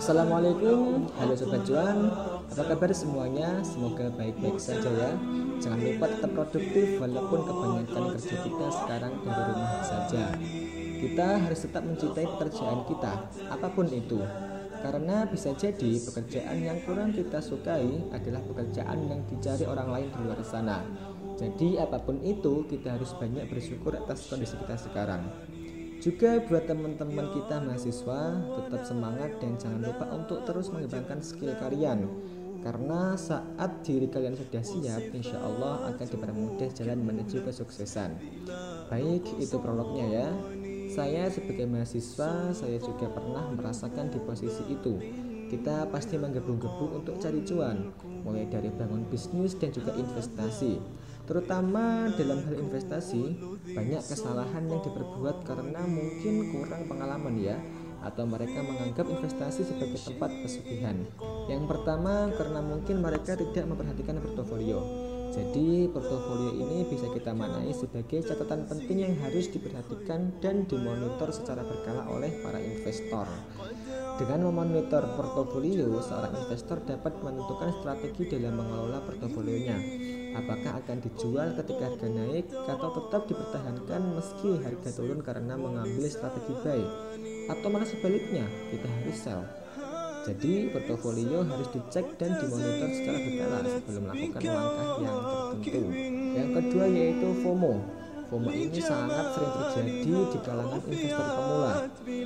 Assalamualaikum, halo Sobat Cuan Apa kabar semuanya? Semoga baik-baik saja ya Jangan lupa tetap produktif walaupun kebanyakan kerja kita sekarang dari rumah saja Kita harus tetap mencintai pekerjaan kita, apa pun itu karena bisa jadi pekerjaan yang kurang kita sukai adalah pekerjaan yang dicari orang lain di luar sana. Jadi apa pun itu kita harus banyak bersyukur atas kondisi kita sekarang. Juga buat teman-teman kita mahasiswa tetap semangat dan jangan lupa untuk terus mengembangkan skill kalian. Karena saat diri kalian sudah siap insya Allah akan dipermudah jalan menuju kesuksesan. Baik itu prolognya ya. Saya sebagai mahasiswa saya juga pernah merasakan di posisi itu. Kita pasti menggebu-gebu untuk cari cuan mulai dari bangun bisnis dan juga investasi Terutama dalam hal investasi, banyak kesalahan yang diperbuat karena mungkin kurang pengalaman ya atau mereka menganggap investasi sebagai tempat pesugihan. Yang pertama karena mungkin mereka tidak memperhatikan portofolio. Jadi portofolio ini bisa kita maknai sebagai catatan penting yang harus diperhatikan dan dimonitor secara berkala oleh para investor. Dengan memonitor portofolio, seorang investor dapat menentukan strategi dalam mengelola portofolionya. Apakah akan dijual ketika harga naik atau tetap dipertahankan meski harga turun karena mengambil strategi buy? Atau malah sebaliknya kita harus sell jadi portofolio harus dicek dan dimonitor secara berkala sebelum melakukan langkah yang tertentu yang kedua yaitu FOMO FOMO ini sangat sering terjadi di kalangan investor pemula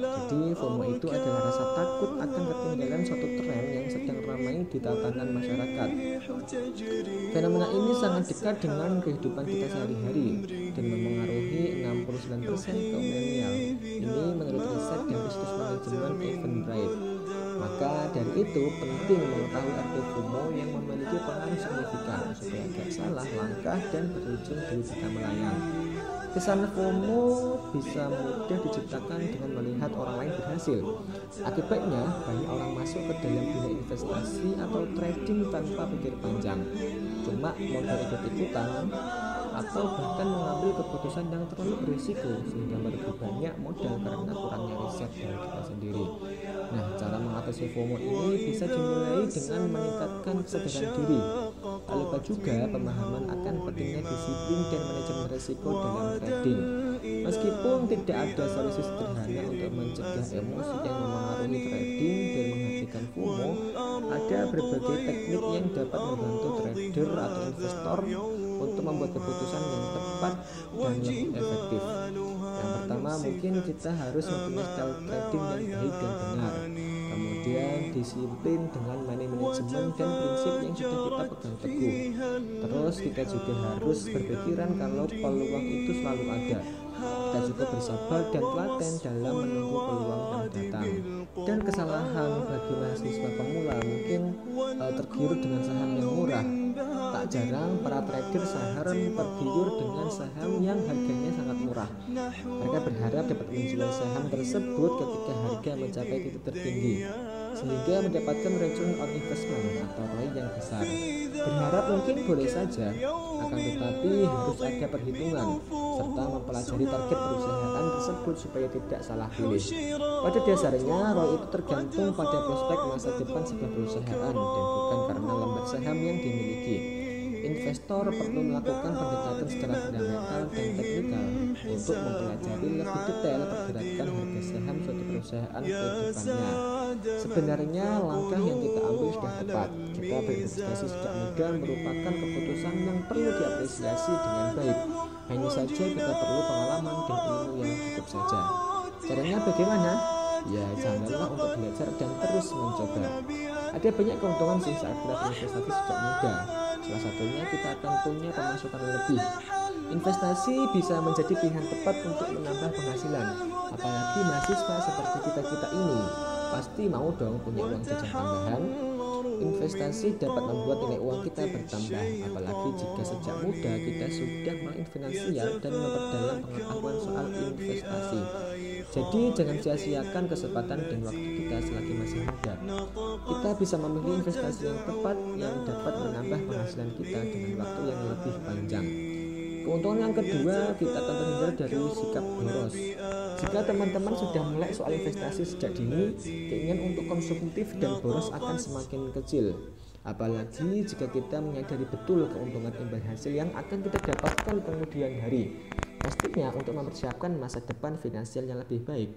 jadi FOMO itu adalah rasa takut akan ketinggalan suatu tren yang sedang ramai di tatanan masyarakat Fenomena ini sangat dekat dengan kehidupan kita sehari-hari dan memengaruhi 69% kaum milenial. Ini menurut riset dari situs manajemen Eventbrite. Maka dari itu penting mengetahui arti FOMO yang memiliki pengaruh signifikan supaya tidak salah langkah dan berujung di kita melayang. Kesan FOMO bisa mudah diciptakan dengan melihat orang lain berhasil. Akibatnya, banyak orang masuk ke dalam dunia investasi atau trading tanpa pikir panjang. Cuma modal ikut-ikutan atau bahkan mengambil keputusan yang terlalu berisiko sehingga merugi banyak modal karena kurangnya riset dari kita sendiri. Nah, cara mengatasi FOMO ini bisa dimulai dengan meningkatkan kesadaran diri. Tak lupa juga pemahaman akan pentingnya disiplin risiko dalam trading. Meskipun tidak ada solusi sederhana untuk mencegah emosi yang memengaruhi trading dan menghentikan FOMO, ada berbagai teknik yang dapat membantu trader atau investor untuk membuat keputusan yang tepat dan lebih efektif. Yang pertama mungkin kita harus mempunyai style trading yang baik dan benar. Kemudian disiplin dengan money management dan prinsip yang sudah kita pegang teguh. Terus kita juga harus berpikiran kalau peluang itu selalu ada kita juga bersabar dan telaten dalam menunggu peluang yang datang. Dan kesalahan bagi mahasiswa pemula mungkin uh, tergiur dengan saham yang murah. Tak jarang para trader saham tergiur dengan saham yang harganya sangat murah. Mereka berharap dapat menjual saham tersebut ketika harga mencapai titik tertinggi sehingga mendapatkan return on investment atau ROI yang besar. Berharap mungkin boleh saja, akan tetapi harus ada perhitungan serta mempelajari target perusahaan tersebut supaya tidak salah pilih. Pada dasarnya, ROI itu tergantung pada prospek masa depan sebuah perusahaan dan bukan karena lembar saham yang dimiliki. Investor perlu melakukan pendekatan secara fundamental dan teknikal untuk mempelajari lebih detail pergerakan harga saham suatu perusahaan ke depannya. Sebenarnya langkah yang kita ambil sudah tepat. Kita berinvestasi sejak muda merupakan keputusan yang perlu diapresiasi dengan baik. Hanya saja kita perlu pengalaman dan ilmu yang cukup saja. Caranya bagaimana? Ya, janganlah untuk belajar dan terus mencoba. Ada banyak keuntungan sih saat kita berinvestasi sejak muda. Salah satunya kita akan punya pemasukan lebih. Investasi bisa menjadi pilihan tepat untuk menambah penghasilan. Apalagi mahasiswa seperti kita-kita ini pasti mau dong punya uang jajan tambahan. Investasi dapat membuat nilai uang kita bertambah, apalagi jika sejak muda kita sudah melek finansial dan memperdalam pengetahuan soal investasi. Jadi jangan sia-siakan kesempatan dan waktu kita selagi masih muda. Kita bisa memilih investasi yang tepat yang dapat menambah penghasilan kita dengan waktu yang lebih panjang. Keuntungan yang kedua, kita akan terhindar dari sikap boros. Jika teman-teman sudah mulai soal investasi sejak dini, keinginan untuk konsumtif dan boros akan semakin kecil. Apalagi jika kita menyadari betul keuntungan imbal hasil yang akan kita dapatkan kemudian hari. Pastinya untuk mempersiapkan masa depan finansial yang lebih baik.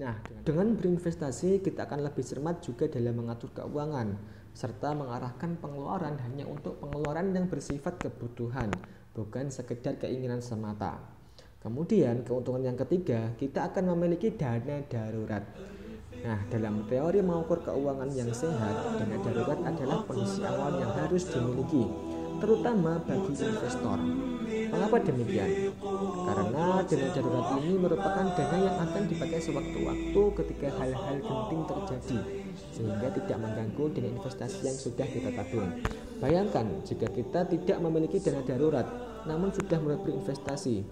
Nah, dengan berinvestasi kita akan lebih cermat juga dalam mengatur keuangan serta mengarahkan pengeluaran hanya untuk pengeluaran yang bersifat kebutuhan, bukan sekedar keinginan semata. Kemudian keuntungan yang ketiga, kita akan memiliki dana darurat. Nah, dalam teori mengukur keuangan yang sehat, dana darurat adalah kondisi awal yang harus dimiliki, terutama bagi investor. Mengapa demikian? Karena dana darurat ini merupakan dana yang akan dipakai sewaktu-waktu ketika hal-hal genting terjadi, sehingga tidak mengganggu dana investasi yang sudah kita tabung. Bayangkan jika kita tidak memiliki dana darurat, namun sudah mulai berinvestasi,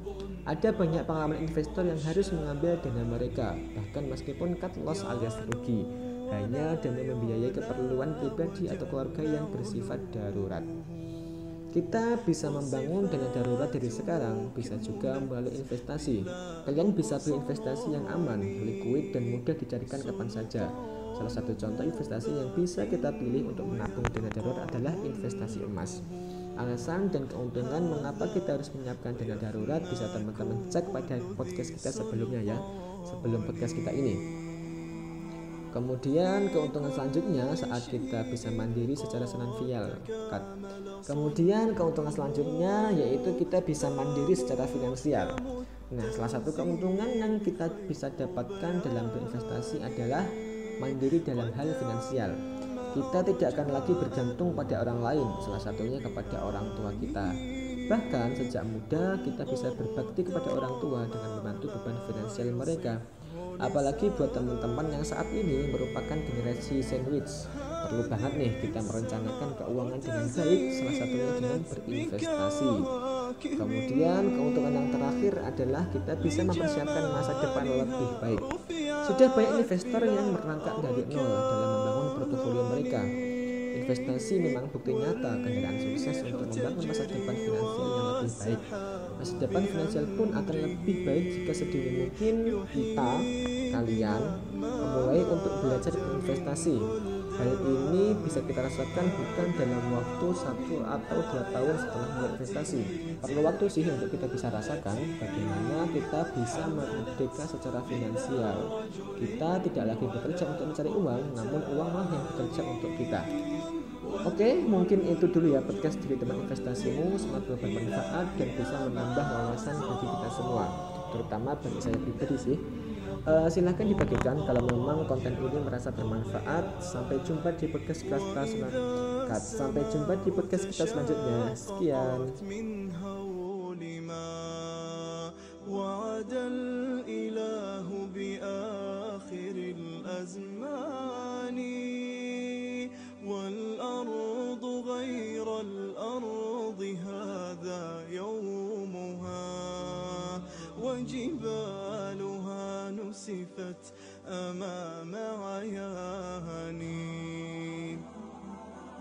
ada banyak pengalaman investor yang harus mengambil dana mereka, bahkan meskipun cut loss alias rugi, hanya demi membiayai keperluan pribadi atau keluarga yang bersifat darurat. Kita bisa membangun dana darurat dari sekarang, bisa juga melalui investasi. Kalian bisa beli investasi yang aman, liquid, dan mudah dicarikan kapan saja. Salah satu contoh investasi yang bisa kita pilih untuk menabung dana darurat adalah investasi emas. Alasan dan keuntungan mengapa kita harus menyiapkan dana darurat bisa teman-teman cek pada podcast kita sebelumnya ya, sebelum podcast kita ini. Kemudian keuntungan selanjutnya saat kita bisa mandiri secara finansial. Kemudian keuntungan selanjutnya yaitu kita bisa mandiri secara finansial. Nah, salah satu keuntungan yang kita bisa dapatkan dalam berinvestasi adalah mandiri dalam hal finansial kita tidak akan lagi bergantung pada orang lain, salah satunya kepada orang tua kita. Bahkan sejak muda kita bisa berbakti kepada orang tua dengan membantu beban finansial mereka. Apalagi buat teman-teman yang saat ini merupakan generasi sandwich. Perlu banget nih kita merencanakan keuangan dengan baik, salah satunya dengan berinvestasi. Kemudian keuntungan yang terakhir adalah kita bisa mempersiapkan masa depan lebih baik. Sudah banyak investor yang merangkak dari nol dalam membangun portofolio mereka. Investasi memang bukti nyata kendaraan sukses untuk membangun masa depan finansial yang lebih baik. Masa depan finansial pun akan lebih baik jika sedini mungkin kita, kalian, memulai untuk belajar investasi Hal ini bisa kita rasakan bukan dalam waktu satu atau dua tahun setelah berinvestasi. Perlu waktu sih untuk kita bisa rasakan bagaimana kita bisa merdeka secara finansial. Kita tidak lagi bekerja untuk mencari uang, namun uanglah yang bekerja untuk kita. Oke, mungkin itu dulu ya podcast dari teman investasimu. Semoga bermanfaat dan bisa menambah wawasan bagi kita semua, terutama bagi saya pribadi sih uh, silahkan dibagikan kalau memang konten ini merasa bermanfaat sampai jumpa di podcast kita selanjutnya sampai jumpa di podcast kita selanjutnya sekian نسفت أمام عياني